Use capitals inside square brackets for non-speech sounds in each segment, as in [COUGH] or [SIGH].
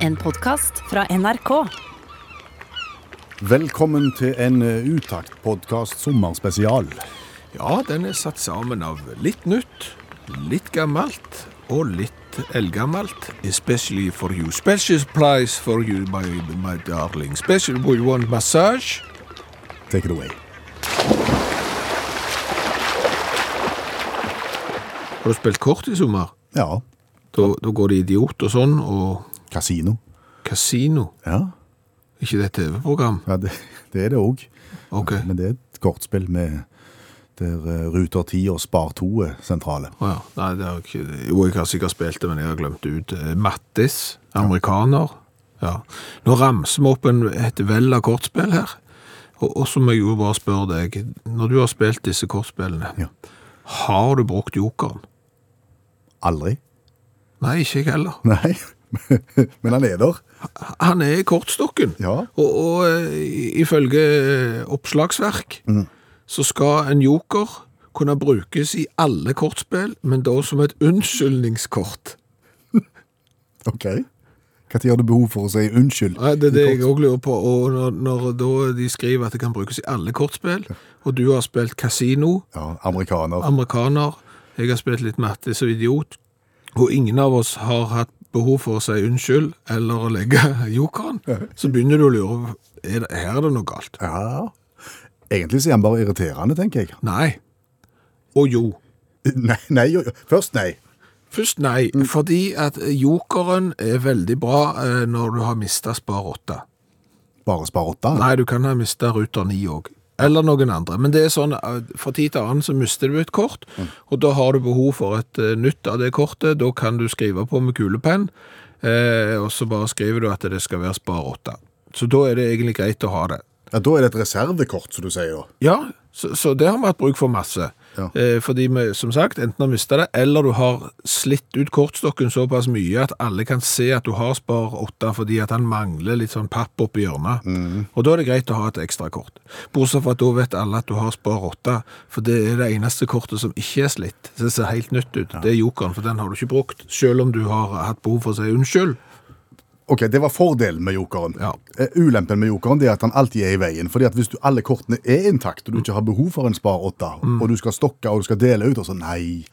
En podkast fra NRK. Velkommen til en eh, Utakt-podkast sommerspesial. Ja, den er satt sammen av litt nytt, litt gammelt og litt eldgammelt. Especially for you. Special price for you, my, my darling. Special, we want massage. Take it away. Har du spilt kort i sommer? Ja. Da, da går det idiot og sånn, og Kasino. kasino. Ja, Ikke det et TV-program? ja det, det er det òg. Ok. Men det er et kortspill med der eh, Ruter 10 og Spar 2 er sentrale. Å ja. Nei, det har ikke Jo, jeg har sikkert spilt det, men jeg har glemt det ut. Eh, Mattis, amerikaner. Ja. Nå ramser vi opp en, et vell av kortspill her. Og, og så må jeg jo bare spørre deg, når du har spilt disse kortspillene, Ja. har du brukt jokeren? Aldri. Nei, ikke jeg heller. Nei, [LAUGHS] men han er der. Han er i kortstokken. Ja. Og, og eh, ifølge oppslagsverk oppslagsverk så skal en joker kunne brukes i alle kortspill, men da som et unnskyldningskort. [LAUGHS] Ok. Når har du behov for å si unnskyld? Nei, det er det jeg òg lurer på. Og når, når da de skriver at det kan brukes i alle kortspill, og du har spilt kasino, Ja, amerikaner. amerikaner, jeg har spilt litt Mattis og idiot, og ingen av oss har hatt behov for å si unnskyld eller å legge [LAUGHS] jokeren, så begynner du å lure er det, her er det noe galt. Ja. Egentlig så er han bare irriterende, tenker jeg. Nei. Og jo. [LAUGHS] Nei, nei, jo, først nei. Først nei, fordi at jokeren er veldig bra eh, når du har mista Spar 8. Bare Spar 8. Nei, du kan ha mista Ruter 9 òg. Eller noen andre. Men det er sånn, eh, fra tid til annen så mister du et kort, og da har du behov for et eh, nytt av det kortet. Da kan du skrive på med kulepenn, eh, og så bare skriver du at det skal være Spar 8. Så da er det egentlig greit å ha det. Ja, Da er det et reservekort, som du sier da. Ja, så, så det har vi hatt bruk for masse. Ja. Eh, fordi vi, som sagt, enten har mista det, eller du har slitt ut kortstokken såpass mye at alle kan se at du har Spar 8 fordi at han mangler litt sånn papp oppi hjørnet. Og da er det greit å ha et ekstra kort. Bortsett fra at da vet alle at du har Spar 8, for det er det eneste kortet som ikke er slitt. Det ser helt nytt ut. Det er jokeren, for den har du ikke brukt, selv om du har hatt behov for å si unnskyld. Ok, det var fordelen med jokeren. Ja. Eh, Ulempen med jokeren det er at han alltid er i veien. fordi at hvis du, alle kortene er intakt, og du ikke har behov for en Spar åtte, Mm. og du skal stokke og du skal dele ut, og så nei,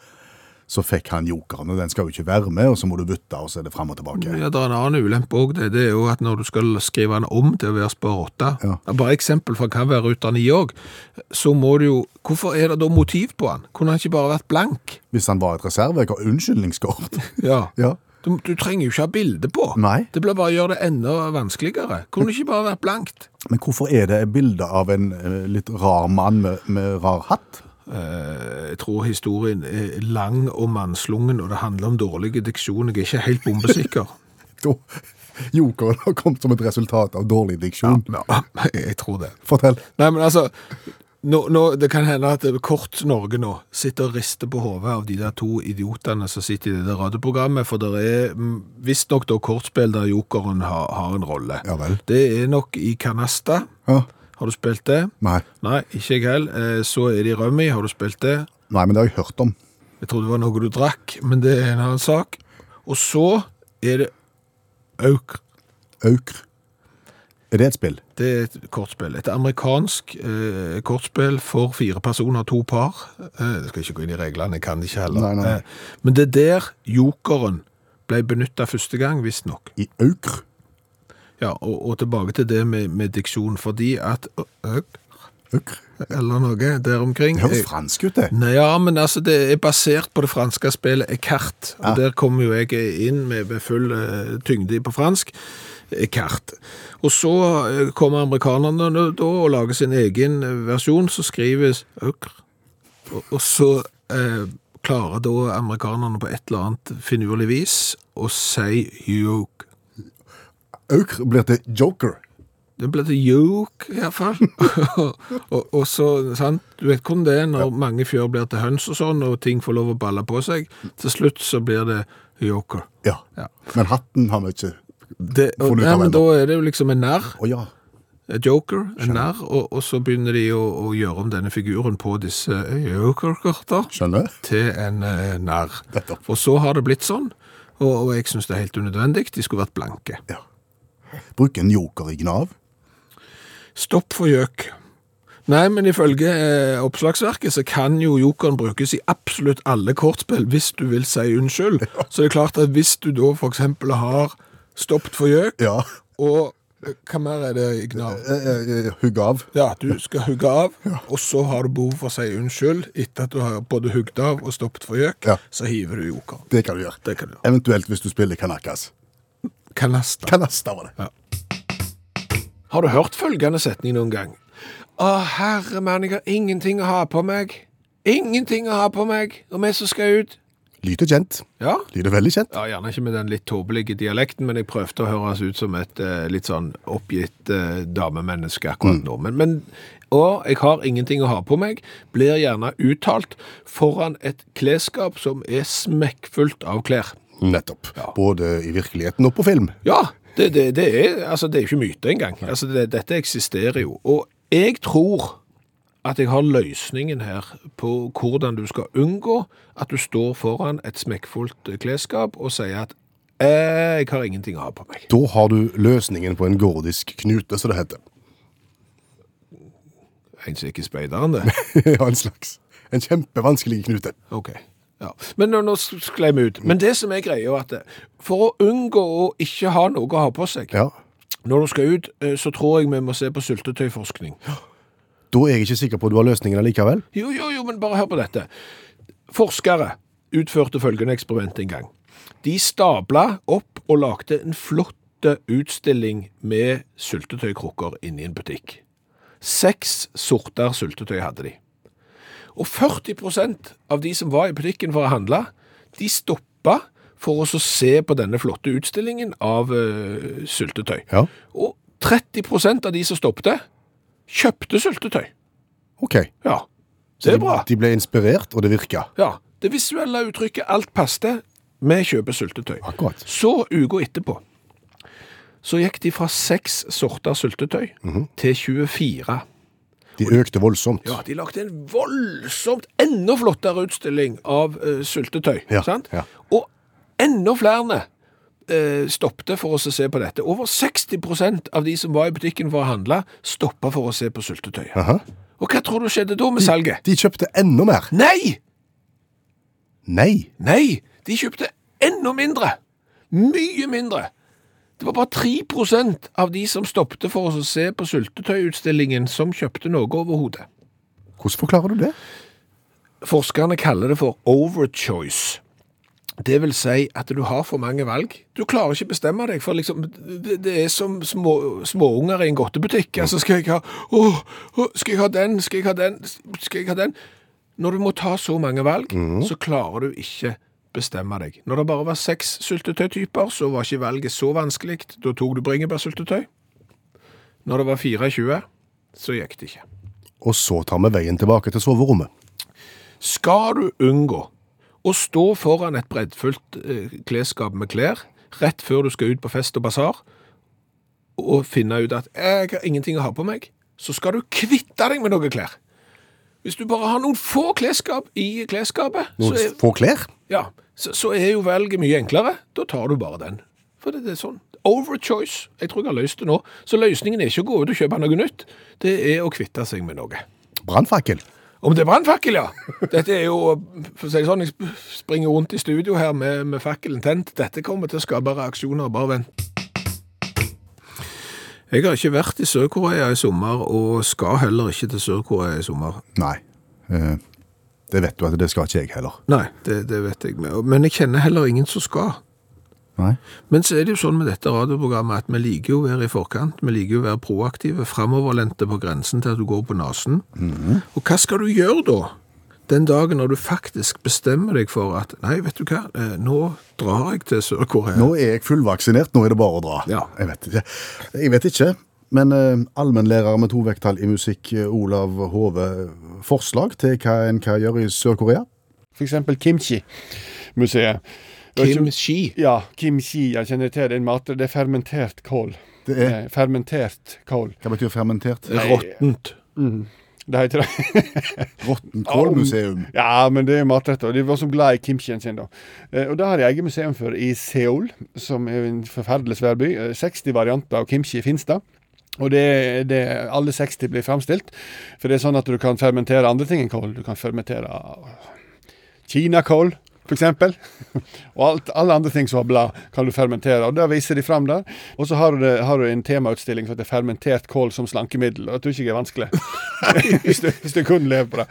så fikk han jokeren, og den skal jo ikke være med, og så må du bytte, og så er det frem og tilbake. Ja, det er en annen ulempe òg. Det, det er jo at når du skal skrive den om til å være Spar 8, Ja. bare eksempel for kan være Ruter 9 òg, så må du jo Hvorfor er det da motiv på han? Kunne han ikke bare vært blank? Hvis han var et reserve, reservekort, unnskyldningskort. Ja. [LAUGHS] ja. Du, du trenger jo ikke ha bilde på. Nei. Det blir bare å gjøre det enda vanskeligere. Kunne det ikke bare vært blankt? Men hvorfor er det et bilde av en eh, litt rar mann med, med rar hatt? Eh, jeg tror historien er lang og mannslungen, og det handler om dårlig diksjon. Jeg er ikke helt bombesikker. [LAUGHS] Jokeren har kommet som et resultat av dårlig diksjon. Ja, jeg tror det. Fortell. Nei, men altså, nå, nå, det kan hende at Kort Norge nå sitter og rister på hodet av de der to idiotene som sitter i det der radioprogrammet, for det er mm, visstnok da kortspill der jokeren har, har en rolle. Ja vel. Det er nok i Canasta. Ja. Har du spilt det? Nei. Nei, ikke jeg heller. Eh, Så er det i Rømmi. Har du spilt det? Nei, men det har jeg hørt om. Jeg trodde det var noe du drakk, men det er en annen sak. Og så er det Aukr. Aukr. Er det et spill? Det er et kortspill. Et amerikansk eh, kortspill for fire personer, to par. Eh, jeg skal ikke gå inn i reglene, jeg kan det ikke heller. Nei, nei. Eh, men det er der jokeren ble benytta første gang, visstnok. I Aukr? Ja, og, og tilbake til det med, med diksjon, fordi at Øk, eller noe der omkring Det høres fransk ut, det. Nei, ja, men altså, det er basert på det franske spillet Ekart, og Ja. der kommer jo jeg inn med, med full uh, tyngde på fransk. Ekart. Og så eh, kommer amerikanerne da og lager sin egen versjon, som skrives. Og, så eh, klarer da amerikanerne på et eller annet finurlig vis å si yoke. Aukr blir til Joker. Det blir til yoke, i hvert fall. [LAUGHS] og, og så, sant, du vet hvordan det er når mange fjør blir til høns og sånn, og ting får lov å balle på seg. Til slutt så blir det yoker. Ja. Ja. Men hatten har vi ikke Det, og, ja, men da er det jo liksom en narr, Oh, ja. joker, en narr, og, og så begynner de å, å gjøre om denne figuren på disse joker-korter Skjønner. til en uh, narr. Og så har det blitt sånn, Og, og jeg syns det er helt unødvendig. De skulle vært blanke. Ja. Bruk en joker i Gnav. Stopp for gjøk. Nei, men ifølge eh, oppslagsverket så kan jo jokeren brukes i absolutt alle kortspill hvis du vil si unnskyld. Så det er klart at hvis du da eksempel har stoppet for gjøk, Ja. og eh, hva mer er det i Gnav? Eh, eh, Hugg av. Ja, du skal hugge av, og så har du behov for å si unnskyld etter at du har både hugd av og stoppet for gjøk, Ja. så hiver du joker. Det kan du gjøre. Det kan du gjøre. Eventuelt hvis du spiller kanakas. Kanasta. Kanasta var det. Har du hørt følgende setning noen gang? Å, herre mann, jeg har ingenting å ha på meg. Ingenting å ha på meg, og vi som skal ut. Lyder kjent. Ja, Lyder veldig kjent. Ja, Gjerne ikke med den litt tåpelige dialekten, men jeg prøvde å høres ut som et eh, litt sånn oppgitt eh, damemenneske akkurat nå. Men, men og jeg har ingenting å ha på meg, blir gjerne uttalt foran et klesskap som er smekkfullt av klær. Nettopp. Ja. Både i virkeligheten og på film. Ja, det, det, det er altså det er ikke myte engang. Altså, det, dette eksisterer jo. Og jeg tror at jeg har løsningen her på hvordan du skal unngå at du står foran et smekkfullt klesskap og sier at eh, jeg har ingenting å ha på meg. Da har du løsningen på en gordisk knute, som det heter. En som ikke er speideren, det. [LAUGHS] ja, en slags. En kjempevanskelig knute. Ok. Ja. Men nå, nå sklei vi ut. Men det som er greia, er at for å unngå å ikke ha noe å ha på seg Ja. når du skal ut, eh, så tror jeg vi må se på syltetøyforskning. Da er jeg ikke sikker på at du har løsningen allikevel. Jo, jo, jo, men bare hør på dette. Forskere utførte følgende eksperiment en gang. De stabla opp og lagde en flott utstilling med syltetøykrukker inne i en butikk. Seks sorter syltetøy hadde de. Og 40% av de som var i butikken for å handle, de stoppa for å se på denne flotte utstillingen av uh, syltetøy. Ja. Og 30% av de som stoppte, kjøpte syltetøy. OK. Ja, det er bra. De ble inspirert, og det virka. Ja, det visuelle uttrykket alt passet', vi kjøper syltetøy. Akkurat. Så uka etterpå, så gikk de fra seks sorter syltetøy til 24. De økte voldsomt. Ja, de lagde en voldsomt enda flottere utstilling av uh, syltetøy, Ja, sant? ja. Og enda flere uh, stoppte for oss å se på dette. Over 60% av de som var i butikken for å handle, stoppa for å se på syltetøy. Aha. Og hva tror du skjedde da med salget? De kjøpte enda mer. Nei! Nei. Nei, de kjøpte enda mindre. Mye mindre. Det var bare 3% av de som stoppte for å se på syltetøyutstillingen, som kjøpte noe overhodet. Hvordan forklarer du det? Forskerne kaller det for overchoice. Det vil si at du har for mange valg. Du klarer ikke bestemme deg, for liksom, det, det er som små, småunger i en godtebutikk. Altså, skal jeg ha, oh, oh, skal jeg ha den, skal jeg ha den, skal jeg ha den? Når du må ta så mange valg, så klarer du ikke bestemme deg. Når det bare var seks syltetøytyper, så var ikke valget så vanskelig. Da tok du bringebærsyltetøy. Når det var 24, så gikk det ikke. Og så tar vi veien tilbake til soverommet. Skal du unngå å stå foran et breddfullt eh, klesskap med klær rett før du skal ut på fest og basar, og finne ut at jeg har ingenting å ha på meg, så skal du kvitte deg med noen klær. Hvis du bare har noen få klesskap i klesskapet, så Noen er, få klær. ja, så, så er jo valget mye enklere. Da tar du bare den. For det, det er sånn. Overchoice. Jeg tror jeg har løst det nå. Så løsningen er ikke å gå ut og kjøpe noe nytt. Det er å kvitte seg med noe. Brannfakkel. Om det er brannfakkel, ja. Dette er jo, for å si det sånn, jeg springer rundt i studio her med, med fakkelen tent. Dette kommer til å skape reaksjoner, bare vent. Jeg har ikke vært i Sør-Korea i sommer, og skal heller ikke til Sør-Korea i sommer. Nei. Eh, det vet du at det skal ikke jeg heller. Nei, det, det vet jeg. Men jeg kjenner heller ingen som skal. Nei. Men så er det jo sånn med dette radioprogrammet at vi liker jo å være i forkant, vi liker jo å være proaktive, framoverlente på grensen til at du går på nasen. Og hva skal du gjøre da? Den dagen når du faktisk bestemmer deg for at, nei, vet du hva, eh, nå drar jeg til Sør-Korea. Nå er jeg fullvaksinert, nå er det bare å dra. Ja. Jeg vet ikke. Jeg vet ikke. Men eh, allmennlærer med to vekttall i musikk, eh, Olav Hove, forslag til hva en kan gjøre i Sør-Korea? For eksempel kimchi-museet. Kim Ski. Ja, kimchi, jeg kjenner til den maten. Det er fermentert kål. Det er, Nei, Fermentert kål. hva betyr fermentert? Nei. Råttent. Det heter det. [LAUGHS] Råttenkålmuseum. Ja, men det er matretter. De var så glad i kimchien sin, da. Eh, Og det har de eget museum for i Seoul, som er en forferdelig svær by. Eh, 60 varianter av kimchi finnes det. Og det, det, alle 60 blir framstilt. For det er sånn at du kan fermentere andre ting enn kål. Du kan fermentere kinakål, f.eks. og alt, alle andre ting som har blad, kan du fermentere. Og Det viser de fram der. Og så har du, det, har du en temautstilling som heter 'Fermentert kål som slankemiddel'. Og det tror ikke jeg er vanskelig. [LAUGHS] hvis, du, hvis du kun lever på det.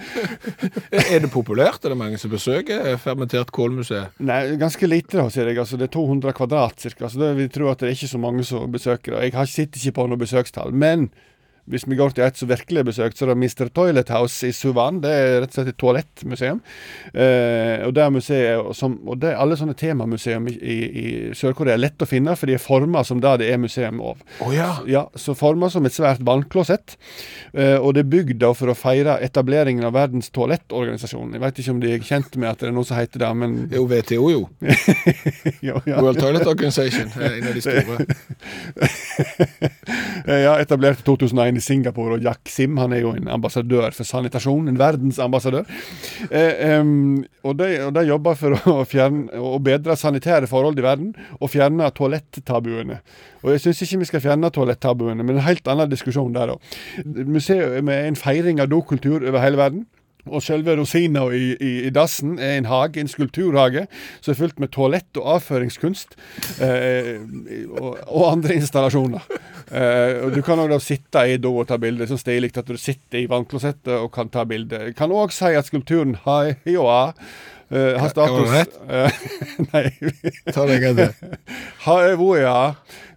Er det populært? Er det mange som besøker Fermentert kålmuseet? Nei, ganske lite, da, sier jeg. Altså, det er 200 kvadrat cirka, så det vi tror at det er ikke så mange som besøker det. Jeg har, sitter ikke på noe besøkstall. Men hvis vi går til et som virkelig er besøkt, så er det Mr. Toilet House i Suvan. Det er rett og slett et toalettmuseum. Eh, og det er museet som, og det, er alle sånne temamuseum i, i, Sør-Korea lett å finne, for de er forma som det det er museum av. Oh, ja. Ja, så forma som et svært vannklosett. Eh, og det er bygd da for å feire etableringen av Verdens toalettorganisasjon. Jeg vet ikke om de er kjent med at det er noe som heter det, men [LAUGHS] jo WTO, jo. [LAUGHS] jo ja. World Toilet Organization. er En av de store. [LAUGHS] Ja, etablert i 2001 i Singapore, og Jack Sim han er jo en ambassadør for sanitasjon. En verdensambassadør. Eh, em, og, de, og de jobber for å, fjerne, å bedre sanitære forhold i verden, og fjerne toalettabuene. Og jeg syns ikke vi skal fjerne toalettabuene, men en helt annen diskusjon der òg. Museet er en feiring av dokultur over hele verden. Og selve rosina i, i, i dassen er en hage, en skulpturhage, som er fylt med toalett og avføringskunst. Eh, og, og andre installasjoner. Eh, og Du kan òg sitte i do og ta bilde. Så stilig at du sitter i vannklosettet og kan ta bilde. Kan òg si at skulpturen Haioa uh, har var det status uh, [LAUGHS] Nei. Ta det en til. [LAUGHS] Haevoya.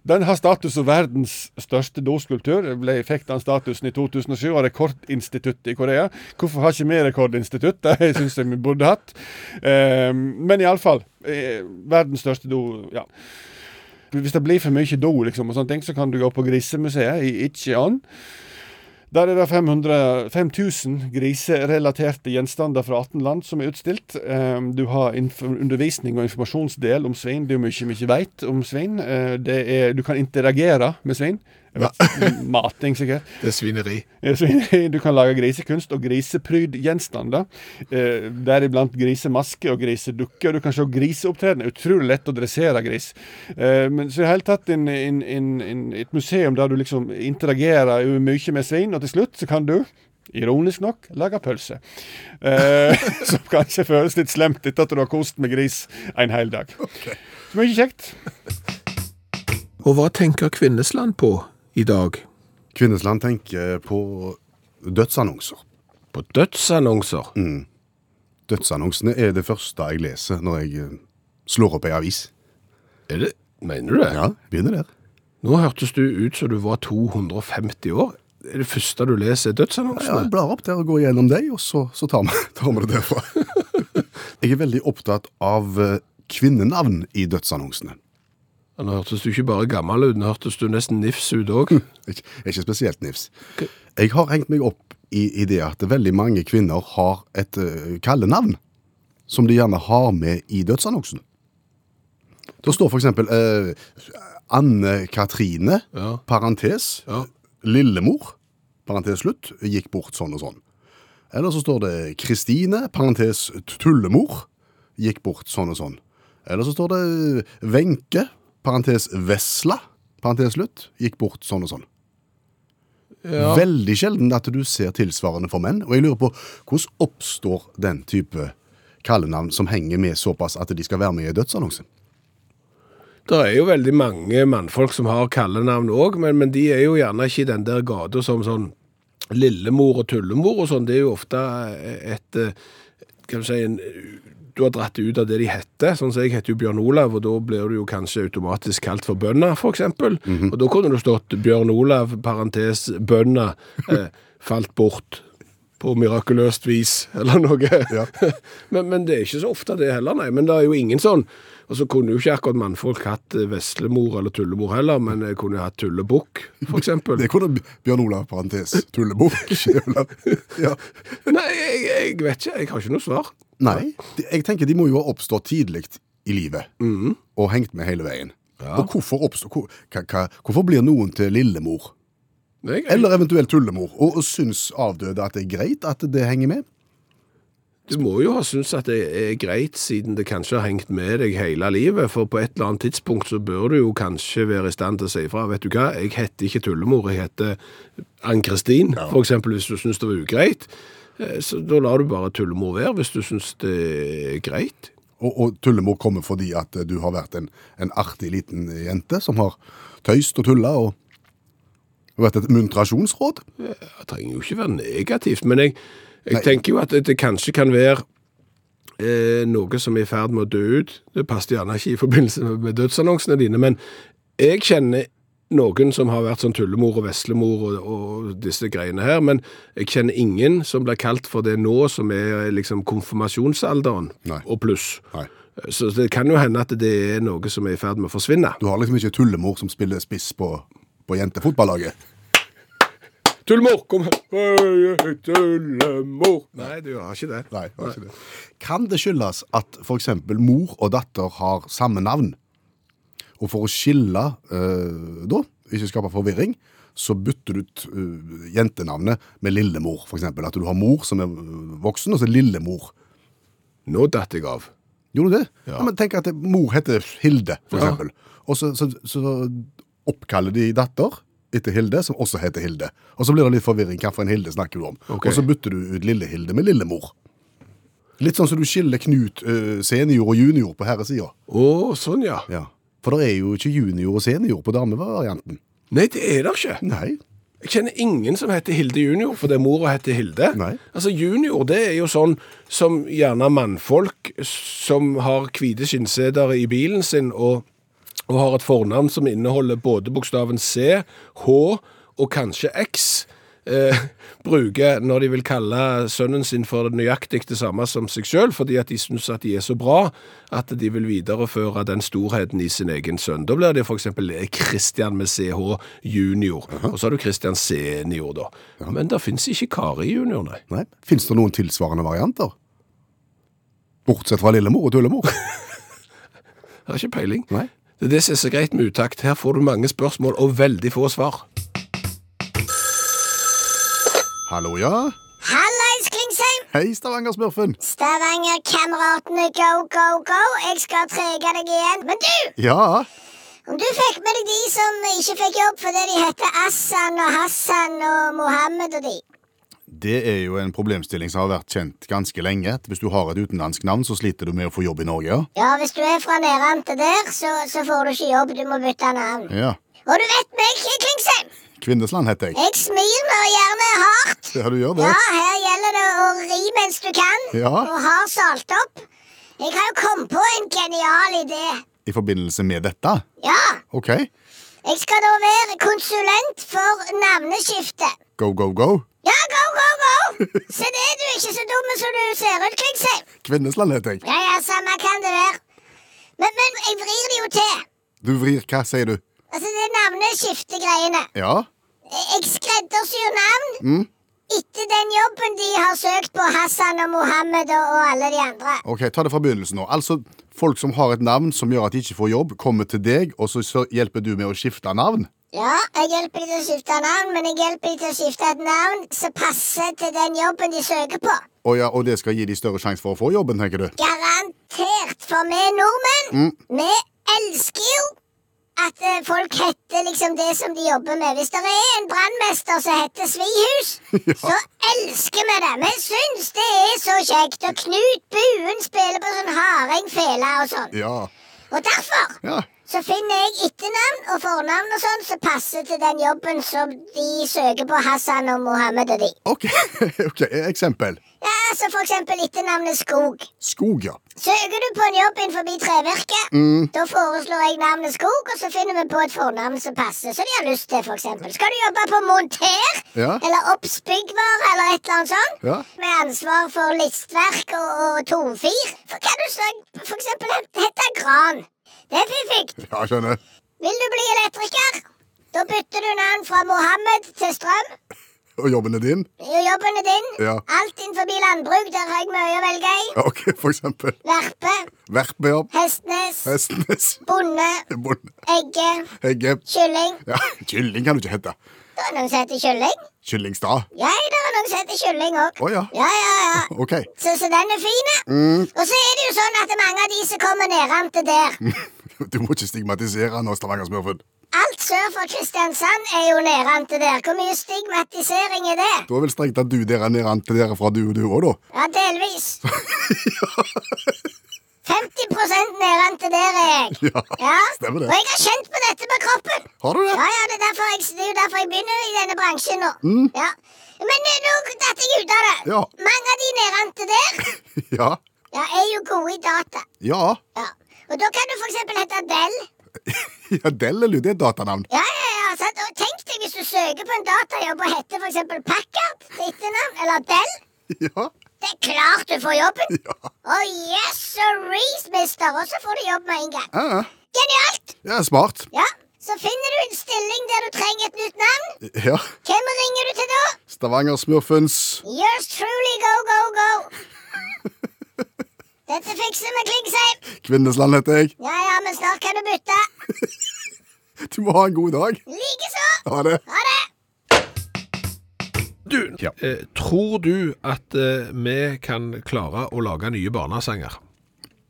Den har status som verdens største doskultur. Ble, fikk den statusen i 2007 av Rekordinstituttet i Korea. Hvorfor har ikke vi rekordinstitutt? [LAUGHS] Det syns jeg vi burde hatt. Uh, men iallfall. Uh, verdens største do, ja. Hvis det blir for mye do, liksom, og sånne ting, så kan du gå på Grisemuseet i Icheon. Der er det 5000 griserelaterte gjenstander fra 18 land som er utstilt. Eh, Du har undervisning og informasjonsdel om svin. Det er mye vi ikke veit om svin. Eh, er, du kan interagere med svin. Vet, [LAUGHS] mating, sikkert. Det er svineri. Eh, Du kan lage grisekunst og griseprydgjenstander. Eh, Deriblant grisemaske og grisedukke. Og du kan se griseopptreden. Utrolig lett å dressere gris. Eh, Men så i det hele tatt in, in, in, en, et museum der du liksom interagerer mye med svin, og til slutt så kan du Ironisk nok lage pølse. Eh, [LAUGHS] som kanskje føles litt slemt etter at du har kost med gris en hel dag. Så mye kjekt. Og hva tenker Kvinnesland på i dag? Kvinnesland tenker på dødsannonser. På dødsannonser? Mm. Dødsannonsene er det første jeg leser når jeg eh, slår opp ei avis. Er det, mener du det? Ja, begynner der. Nå hørtes du ut som du var 250 år. Er det første du leser dødsannonsene? Ja, jeg blar opp der og går gjennom deg, og så, så tar, vi, [LAUGHS] tar vi det derfra. [LAUGHS] jeg er veldig opptatt av eh, kvinnenavn i dødsannonsene. Ja, Nå hørtes du ikke bare gammel ut, nå hørtes du nesten nifs ut òg. [LAUGHS] Ikke, ikke spesielt nifs. Jeg har hengt meg opp i, i det at veldig mange kvinner har et uh, kallenavn som de gjerne har med i dødsannonsen. Det står for eksempel eh, Anne Katrine, Ja. parentes, Ja. Lillemor, parentes slutt, gikk bort sånn og sånn. Eller så står det Kristine, parentes tullemor, gikk bort sånn og sånn. Eller så står det Wenche, parentes Vesla, parentes slutt, gikk bort sånn og sånn. Ja. Veldig sjelden at du ser tilsvarende for menn, og jeg lurer på hvordan oppstår den type kallenavn som henger med såpass at de skal være med i dødsannonsen? Det er jo veldig mange mannfolk som har kallenavn òg, men, men de er jo gjerne ikke i den der gata som sånn lillemor og tullemor og sånn. Det er jo ofte et eh, Kan du si en, Du har dratt det ut av det de heter. Sånn som jeg heter jo Bjørn Olav, og da blir du jo kanskje automatisk kalt for bønda, for eksempel. Og da kunne det stått Bjørn Olav, parentes bønda, eh, [LAUGHS] falt bort. På mirakuløst vis, eller noe. Ja. [LAUGHS] men, men det er ikke så ofte det heller, nei. Men det er jo ingen sånn Og så kunne jo ikke akkurat mannfolk hatt eh, veslemor eller tullemor heller, men jeg kunne jo hatt tullebukk, eksempel. Det kunne Bjørn Olav, parentes, tullebukk. [LAUGHS] [LAUGHS] ja. Nei, jeg, jeg vet ikke. Jeg har ikke noe svar. Nei, jeg tenker de må jo ha oppstått tidlig i livet, og hengt med hele veien. Ja. Og hvorfor, oppstår, hvor, hva, hvorfor blir noen til lillemor? Er. Eller eventuelt tullemor. Og, og syns avdøde at det er greit at det henger med? Du må jo ha syntes at det er greit, siden det kanskje har hengt med deg hele livet, for på et eller annet tidspunkt så bør du jo kanskje være i stand til å si ifra. Vet du hva, jeg heter ikke Tullemor, jeg heter Ann-Kristin, for eksempel, hvis du syns det var ugreit. Eh, Så da lar du bare Tullemor være, hvis du syns det er greit. Og, og tullemor kommer fordi at eh, du har vært en, en artig liten jente som har tøyst og tulla og og vært et muntrasjonsråd. Det trenger jo ikke være negativt, men jeg, jeg Nei. tenker jo at det, kanskje kan være eh, noe som er i ferd med å dø ut. Det passet gjerne ikke i forbindelse med, med dødsannonsene dine, men jeg kjenner noen som har vært sånn tullemor og veslemor og, og disse greiene her, men jeg kjenner ingen som blir kalt for det nå, som er liksom konfirmasjonsalderen Nei. og pluss. Nei. Så det kan jo hende at det er noe som er i ferd med å forsvinne. Du har liksom ikke tullemor som spiller spiss på, på jentefotballaget. Tullemor, kom her! Hei, Tullemor! Nei, du har ikke det. Nei, har ikke det. Kan det skyldes at eksempel mor og datter har samme navn? Og for å skille eh, da, ikke skape forvirring, så bytter du ut uh, jentenavnet med lillemor, eksempel. At du har mor som er eh, voksen, og så lillemor. Nå datt jeg av. Gjorde du det? Ja. Ja. men tenk at mor heter Hilde, for Ja. Og så, så, så oppkaller de datter etter Hilde, som også heter Hilde. Og så blir det litt forvirring. Hvilken Hilde snakker du om? Okay. Og så bytter du ut lille Hilde med lillemor. Litt sånn som du skiller Knut uh, senior og junior på herresida. Oh, sånn ja. Ja. For det er jo ikke junior og senior på damevarianten. Nei, det er det ikke. Nei. Jeg kjenner ingen som heter Hilde junior, fordi mora heter Hilde. Nei. Altså, junior, det er jo sånn som gjerne mannfolk som har hvite skinnseder i bilen sin, og, og har et fornavn som inneholder både bokstaven C, H og kanskje X, eh, bruker når de vil kalle sønnen sin for det nøyaktig det samme som seg selv, fordi at de synes at de er så bra at de vil videreføre den storheten i sin egen sønn. Da blir det eksempel Christian med CH junior, og så har du Christian senior da. Men det finnes ikke Kari junior, nei. Nei. Fins det noen tilsvarende varianter? Bortsett fra lillemor og tullemor? [LAUGHS] Jeg har ikke peiling. Nei. Det er det som er så greit med utakt. Her får du mange spørsmål og veldig få svar. Hallo, ja? Hallais, Klingsheim! Hei, Stavanger-smurfen. Stavanger-kameratene, go, go, go! Jeg skal trege deg igjen. Men du! Ja. Om du fikk med deg de som ikke fikk jobb fordi de heter Assan og Hassan og Mohammed og de? Det er jo en problemstilling som har vært kjent ganske lenge. Hvis du har et utenlandsk navn, så sliter du med å få jobb i Norge. Ja, Ja, hvis du er fra Nærante der, så, så får du ikke jobb. Du må bytte navn. ja. Og du vet meg, Klingsheim. Kvinnesland heter jeg. Jeg smiler gjerne hardt. Ja, du gjør det? Ja, her gjelder det å ri mens du kan, Ja. og har salt opp. Jeg har jo kommet på en genial idé. I forbindelse med dette? Ja, OK. jeg skal da være konsulent for navneskifte. Go, go, go. Ja, go, go, go! Se det, du er ikke så dum som du ser ut, Klingsheim. Kvinnesland heter jeg. Ja, ja, samme kan det være. Men, men jeg vrir det jo til. Du vrir hva, sier du? Altså, det navneskiftegreiene. Ja? Jeg skreddersyr navn etter den jobben de har søkt på Hassan og Mohammed og, og alle de andre. Ok, Ta det fra begynnelsen nå. Altså, Folk som har et navn som gjør at de ikke får jobb, kommer til deg, og så, så hjelper du med å skifte navn? Ja, jeg hjelper de til å skifte navn, men jeg hjelper de til å skifte et navn som passer til den jobben de søker på. Oh ja, og det skal gi de større sjanse for å få jobben, tenker du? Garantert, for vi nordmenn, vi elsker jo at eh, folk heter liksom det som de jobber med. Hvis det er en brannmester som heter Svihus, [LAUGHS] så elsker vi det. Vi syns det er så kjekt. Og Knut Buen spiller på sånn hardingfele og sånn. Ja. Og derfor Ja. Så finner jeg etternavn og fornavn og sånn som passer til den jobben som de søker på Hassan og Mohammed og de. OK. [LAUGHS] ok, Eksempel. Ja, altså For eksempel etternavnet Skog. Skog, ja. Søker du på en jobb innenfor trevirke, da foreslår jeg navnet Skog, og så finner vi på et fornavn som passer, som de har lyst til, eksempel. Skal du jobbe på monter? Ja. Eller oppsbyggvare, eller et eller annet sånt? Ja. Med ansvar for listverk og, og tomfir? For kan du så, for eksempel hete Gran? Det er fiffig. Ja, skjønner. Vil du bli elektriker? Da bytter du navn fra Mohammed til Strøm. Og jobben er din? Jo, Jobben er din. Ja. Alt innenfor landbruk, der har jeg mye å velge i. Ja, OK, for eksempel. Verpe, Verpejobb. Hestnes, Hestnes. bonde, Bonde. egge, Egge. kylling. Ja, [LAUGHS] kylling kan du ikke hete. Det er noen som heter kylling. Kyllingstad. Ja, det er noen som heter kylling òg. Å ja. Ja, ja, ja. [LAUGHS] OK. Så, så den er fin. Og så er det jo sånn at mange av de som kommer nedentil der [LAUGHS] Du må ikke stigmatisere nå, Stavanger-smurfen. Alt sør for Kristiansand er jo nedentil der. Hvor mye stigmatisering er det? Da er vel strengt at du der er an til dere fra du og du òg, da. Ja, delvis. [LAUGHS] 50 nedrente der er jeg. [LAUGHS] Ja, stemmer det. Og jeg har kjent på dette med kroppen. Har du det? Ja, ja, det er, derfor jeg, det er jo derfor jeg begynner i denne bransjen nå. Ja. Men eh, nå datt jeg ut av det. Ja. Mange av de nedrente der [LAUGHS] Ja. ja, er jo gode i data. Ja. Ja. Og da kan du for eksempel hete Dell. [LAUGHS] ja Dell er jo det et datanavn. Ja, ja, ja. Sant? Og tenk deg hvis du søker på en datajobb og heter for eksempel Packard til etternavn, eller Dell. Ja. Det er klart du får jobben. [LAUGHS] Ja. Oh, yes, sirrees, mister. Og så får du jobb med en gang. Ja, Genialt! ja smart. Ja, Så finner du en stilling der du trenger et nytt navn. Ja. Hvem ringer du til da? Stavanger-smurfens Yours truly, go, go, go. [LAUGHS] Dette fikser vi, Klingsheim. Kvinnesland heter jeg. Ja, ja, men snart kan du bytte. [LAUGHS] Du må ha en god dag. Likeså. Ha det. Ha det. Du, Ja. eh, tror du at eh, vi kan klare å lage nye barnesanger?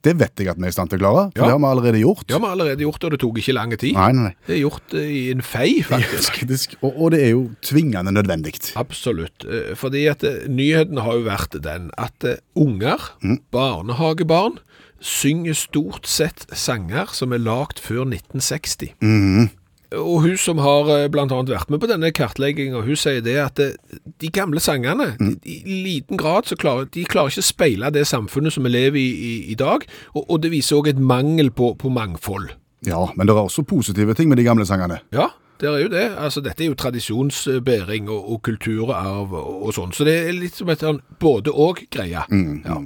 Det vet jeg at vi er i stand til å klare. for Ja. Det har vi allerede gjort. Har vi allerede gjort, og det tok ikke lang tid. Nei, nei, nei. Det er gjort eh, i en fei, faktisk. Faktisk. Og, og det er jo tvingende nødvendig. Absolutt. Eh, Fordi at eh, nyheten har jo vært den at eh, unger, barnehagebarn, synger stort sett sanger som er lagd før 1960. Og hun som har bl.a. blant annet vært med på denne kartleggingen, hun sier det at eh, de gamle sangene, mm. i liten grad så klarer de klarer ikke å speile det samfunnet som vi lever i i, i dag, og, og det viser også et mangel på, på mangfold. Ja, men det er også positive ting med de gamle sangene. Ja, det er jo det. Altså, dette er jo tradisjonsbæring og, og kulturarv og, og sånn. Så det er litt som et sånn både-og-greie. Ja.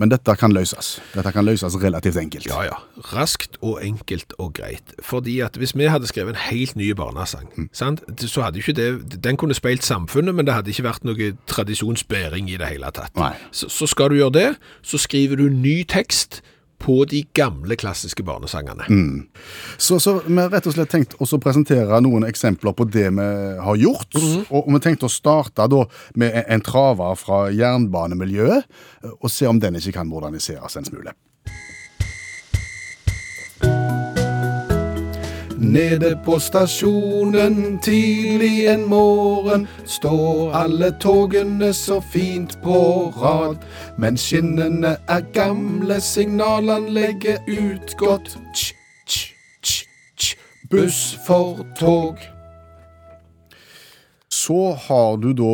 Men dette kan løses. Dette kan løses relativt enkelt. ja, ja. Raskt og enkelt og greit. Fordi at hvis vi hadde skrevet en helt ny barnesang, sant? så hadde ikke det Den kunne speilt samfunnet, men det hadde ikke vært noe tradisjonsbæring i det hele tatt. Så, så skal du gjøre det, så skriver du ny tekst på de gamle klassiske barnesangene. Så, så vi har rett og slett tenkt å presentere noen eksempler på det vi har gjort. og, og vi tenkte å starte da med en, en traver fra jernbanemiljøet, og se om den ikke kan moderniseres en smule. Nede på stasjonen tidlig en morgen står alle togene så fint på rad. Men skinnene er gamle, signalanlegget utgått. Tj, tj, tj, tj. Buss for tog. Så har du da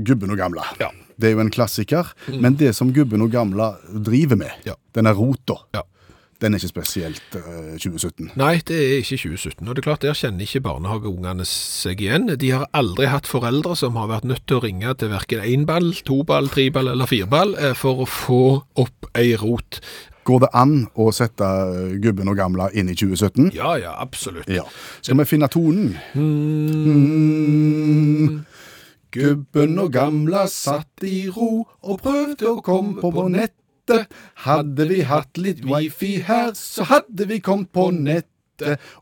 Gubben og gamla. Ja. Det er jo en klassiker. Men det som Gubben og gamla driver med, Ja. denne rota, Ja. Den er ikke spesielt eh, 2017. Nei, det er ikke 2017. Og det er klart, der kjenner ikke barnehageungene seg igjen. De har aldri hatt foreldre som har vært nødt til å ringe til verken énball, toball, triball eller fireball eh, for å få opp ei rot. Går det an å sette eh, Gubben og gamla inn i 2017? Ja, ja, absolutt. Ja. Skal vi finne tonen? Gubben og gamla satt i ro og prøvde å komme på nettet. Hadde vi hatt litt wifi her, så hadde vi kommet på nettet.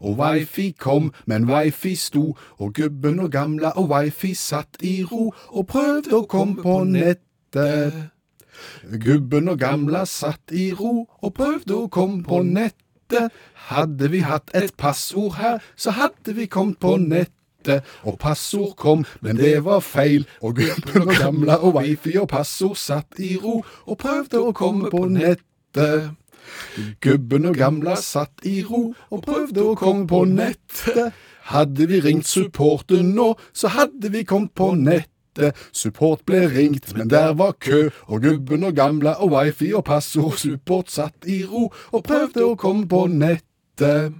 Og wifi kom, men wifi sto, og gubben og gamla og wifi satt i ro og prøvde å komme på nettet. Gubben og gamla satt i ro og prøvde å komme på nettet. Hadde vi hatt et passord her, så hadde vi kommet på nettet. Og passord kom, men det var feil. Og gubben og gamla og wifi og passord satt i ro og prøvde å komme på nettet. Gubben og gamla satt i ro og prøvde å komme på nettet. Hadde vi ringt supporten nå, så hadde vi kommet på nettet. Support ble ringt, men der var kø, og gubben og gamla og wifi og passord support satt i ro og prøvde å komme på nettet.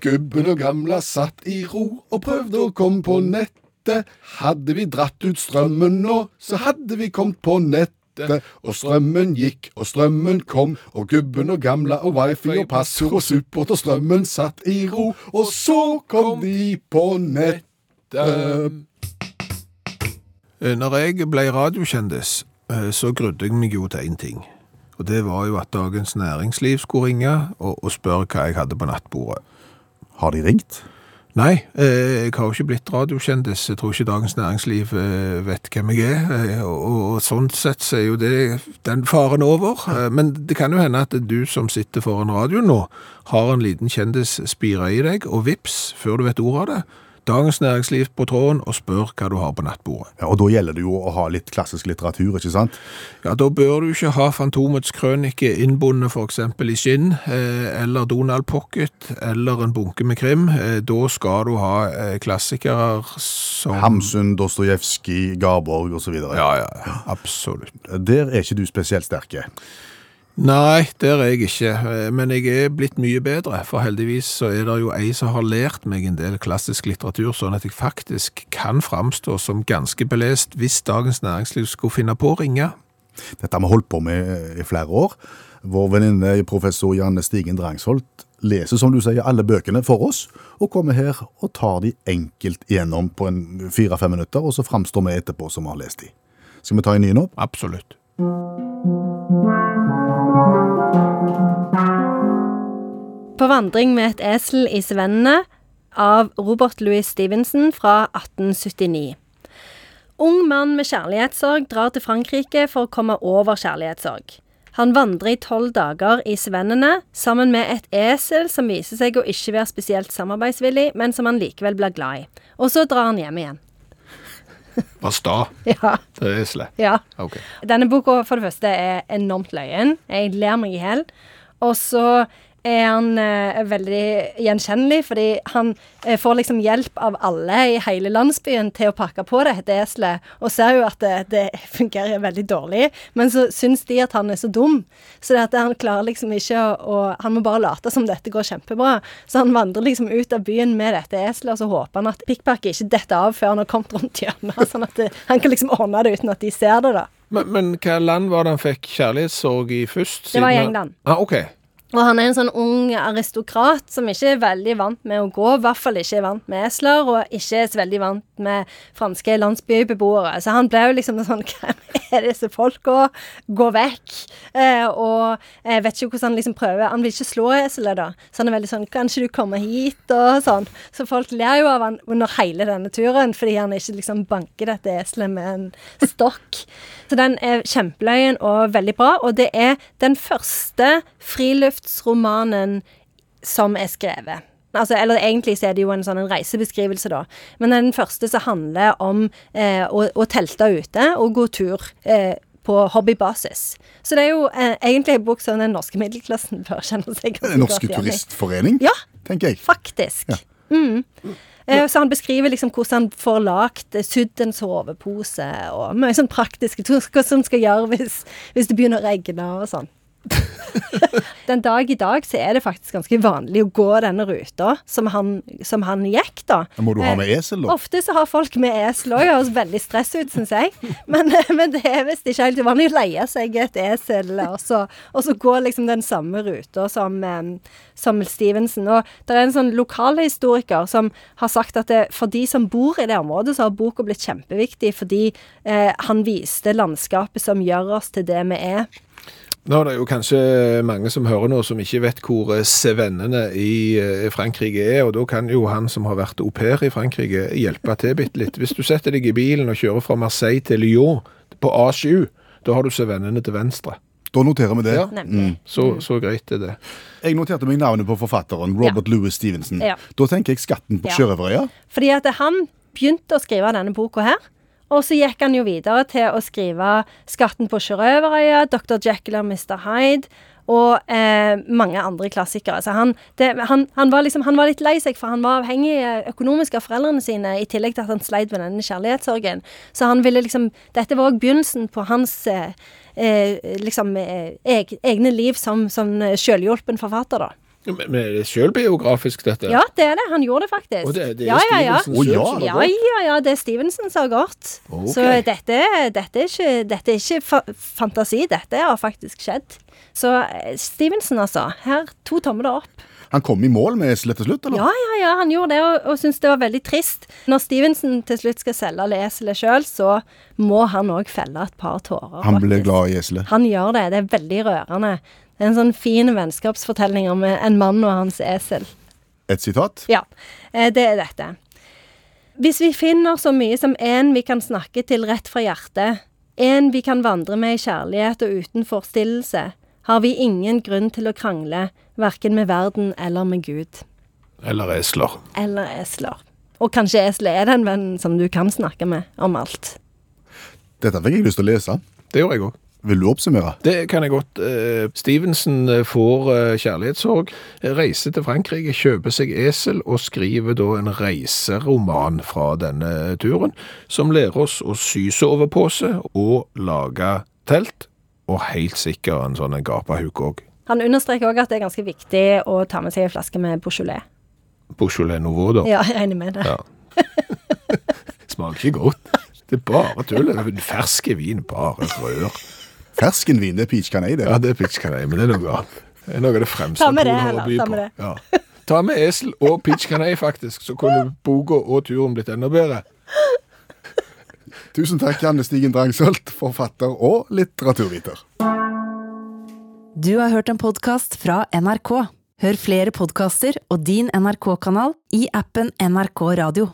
Gubben og gamla satt i ro og prøvde å komme på nettet. Hadde vi dratt ut strømmen nå, så hadde vi kommet på nettet. Og strømmen gikk, og strømmen kom, og gubben og gamla og wifi og passord og support og strømmen satt i ro, og så kom de på nettet. Eh, Når jeg ble radiokjendis, eh, så grudde jeg meg jo til én ting. Og det var jo at Dagens Næringsliv skulle ringe og, og spørre hva jeg hadde på nattbordet. Har de ringt? Nei, eh, jeg har jo ikke blitt radiokjendis. Jeg tror ikke Dagens Næringsliv eh, vet hvem jeg er. eh, Og, sånn sett så er jo det den faren over. Men det kan jo hende at du som sitter foran radioen nå, har en liten kjendisspire i deg, og vips, før du vet ordet av det, Dagens Næringsliv på tråden og spør hva du har på nattbordet. Ja, og da gjelder det jo å ha litt klassisk litteratur, ikke sant? Ja, da bør du ikke ha Fantomets krønike innbundet eksempel i skinn, eh, eller Donald Pocket, eller en bunke med krim. Eh, da skal du ha eh, klassikere som... Hamsun, Dostojevskij, Garborg osv. Ja, ja, absolutt. Der er ikke du spesielt sterke. Nei, der er jeg ikke, eh, men jeg er blitt mye bedre, for heldigvis så er det jo ei som har lært meg en del klassisk litteratur, sånn at jeg faktisk kan framstå som ganske belest hvis Dagens Næringsliv skulle finne på å ringe. Dette har vi holdt på med i flere år. Vår venninne professor Janne Stigen Drangsholt leser, som du sier, alle bøkene for oss, og kommer her og tar de enkelt igjennom på en fire-fem minutter, og så framstår vi etterpå som har lest de. Skal vi ta en ny nå? Absolutt. På vandring med et esel i svennene av Robert Louis Stevenson fra 1879. Ung mann med kjærlighetssorg drar til Frankrike for å komme over kjærlighetssorg. Han vandrer i tolv dager i svennene sammen med et esel som viser seg å ikke være spesielt samarbeidsvillig, men som han likevel blir glad i. Og så drar han hjem igjen. Var sta, [LAUGHS] Ja, det er eselet. ja. Ok. Denne boka for det første er enormt løyen. Jeg ler meg i hjel. Og så er han eh, veldig gjenkjennelig, fordi han eh, får liksom hjelp av alle i hele landsbyen til å pakke på dette eselet, og ser jo at det, det fungerer veldig dårlig. Men så syns de at han er så dum, så det at han klarer liksom ikke å, å Han må bare late som dette går kjempebra. Så han vandrer liksom ut av byen med dette eselet, og så håper han at pikkpakket ikke detter av før han har kommet rundt hjørnet, [LAUGHS] sånn at det, han kan liksom ordne det uten at de ser det, da. Men, men hva land var det han fikk kjærlighetssorg i først? Det var i England. Ah, ok. Og han er en sånn ung aristokrat som ikke er veldig vant med å gå, i hvert fall ikke er vant med esler, og ikke er så veldig vant med franske landsbybeboere. Så han ble jo liksom sånn [LAUGHS] Hvem er disse folka? Gå vekk. Eh, og jeg vet ikke hvordan han liksom prøver Han vil ikke slå eselet, da. Så han er veldig sånn Kan ikke du komme hit? Og sånn. Så folk ler jo av han under hele denne turen, fordi han ikke liksom banker dette eselet med en stokk. Så den er kjempeløyen og veldig bra, og det er den første friluftsromanen som er skrevet. Altså, eller egentlig så er det jo en sånn en reisebeskrivelse, da. Men den første som handler om eh, å, å telte ute og gå tur eh, på hobbybasis. Så det er jo eh, egentlig en bok som den norske middelklassen bør kjenne seg Den norske turistforening, Ja, tenker jeg. faktisk. Mm. Eh, Så han beskriver liksom hvordan han får lagt eh, sydd en sovepose, og mye sånn praktiske ting som skal gjøre hvis, hvis det begynner å regne og sånn. [LAUGHS] Den dag i dag så er det faktisk ganske vanlig å gå denne ruta som han, som han gikk, da. Må du ha Eh, med esel, da? Ofte så har folk med esel òg, høres veldig stress ut, syns jeg. Men, men det er visst ikke helt uvanlig å leie seg et esel, og så, og så gå liksom den samme ruta som, eh, som Stevenson. Og det er en sånn lokalhistoriker som har sagt at det, for de som bor i det området, så har boka blitt kjempeviktig fordi eh, han viste landskapet som gjør oss til det vi er. Nå er det jo kanskje mange som hører nå som ikke vet hvor eh, sevennene i eh, Frankrike er, og da kan jo han som har vært au pair i Frankrike hjelpe til bitte litt. Hvis du setter deg i bilen og kjører fra Marseille til Lyon på A7, da har du sevennene til venstre. Da noterer vi det. Ja. Mm. Så, så greit er det. Jeg noterte meg navnet på forfatteren, Robert Louis Stevenson. Ja. Da tenker jeg Skatten på Ja. Sjørøverøya. Fordi at han begynte å skrive denne boka her. Og så gikk han jo videre til å skrive 'Skatten på sjørøverøya', 'Dr. Jekyll og Mr. Hyde' og eh, mange andre klassikere. Så han, det, han, han, var liksom, han var litt lei seg, for han var avhengig eh, økonomisk av foreldrene sine, i tillegg til at han sleit med denne kjærlighetssorgen. Så han ville liksom Dette var òg begynnelsen på hans eh, eh, liksom eh, egne liv som, som selvhjulpen forfatter, da. Men er det selvbiografisk, dette? Ja, det er det. Han gjorde det faktisk. Og det, det er ja, ja, ja. Stevenson selv oh, ja. som har Ja, gått? ja, ja, det er Stevenson som har gått. Okay. Så dette, dette er ikke, dette er ikke fa fantasi, dette har faktisk skjedd. Så eh, Stevenson, altså. Her, to tomler opp. Han kom i mål med Slett til slutt, eller? Ja, ja, ja, han gjorde det, og, og syntes det var veldig trist. Når Stevenson til slutt skal selge eselet sjøl, så må han òg felle et par tårer. Han ble faktisk. glad i eselet. Han gjør det. Det er veldig rørende. En sånn fin vennskapsfortelling om en mann og hans esel. Et sitat? Ja, eh, det er dette. Hvis vi finner så mye som en vi kan snakke til rett fra hjertet, en vi kan vandre med i kjærlighet og uten forstillelse, har vi ingen grunn til å krangle, verken med verden eller med Gud. Eller esler. Eller esler. Og kanskje eselet er den vennen som du kan snakke med om alt. Dette fikk jeg lyst til å lese. Det gjorde jeg òg. Vil du oppsummere? Det kan jeg godt. Eh, Stevenson eh, får eh, kjærlighetssorg, reiser til Frankrike, kjøper seg esel og skriver da en reiseroman fra denne turen, som lærer oss å sy sovepose og lage telt, og helt sikkert en sånn gapahuk òg. Han understreker òg at det er ganske viktig å ta med seg en flaske med Beaujolais. Beaujolais Nouveau, da. Ja, jeg regner med det. Ja. [LAUGHS] Smaker ikke godt. Det er bare tull. Er Ferske vin, bare rør. Ferskenvin, det er peach canay, det. Ja, det er pitchkanei, men det er noe annet. Det er noe av det fremste Ta med det, Polen har å heller. by Ta på. med det. Ja. Ta med esel og pitchkanei, faktisk, så kunne boka og turen blitt enda bedre. Tusen takk, Janne Stigen Drangsholt, forfatter og litteraturviter. Du har hørt en podkast fra NRK. Hør flere podkaster og din NRK-kanal i appen NRK Radio.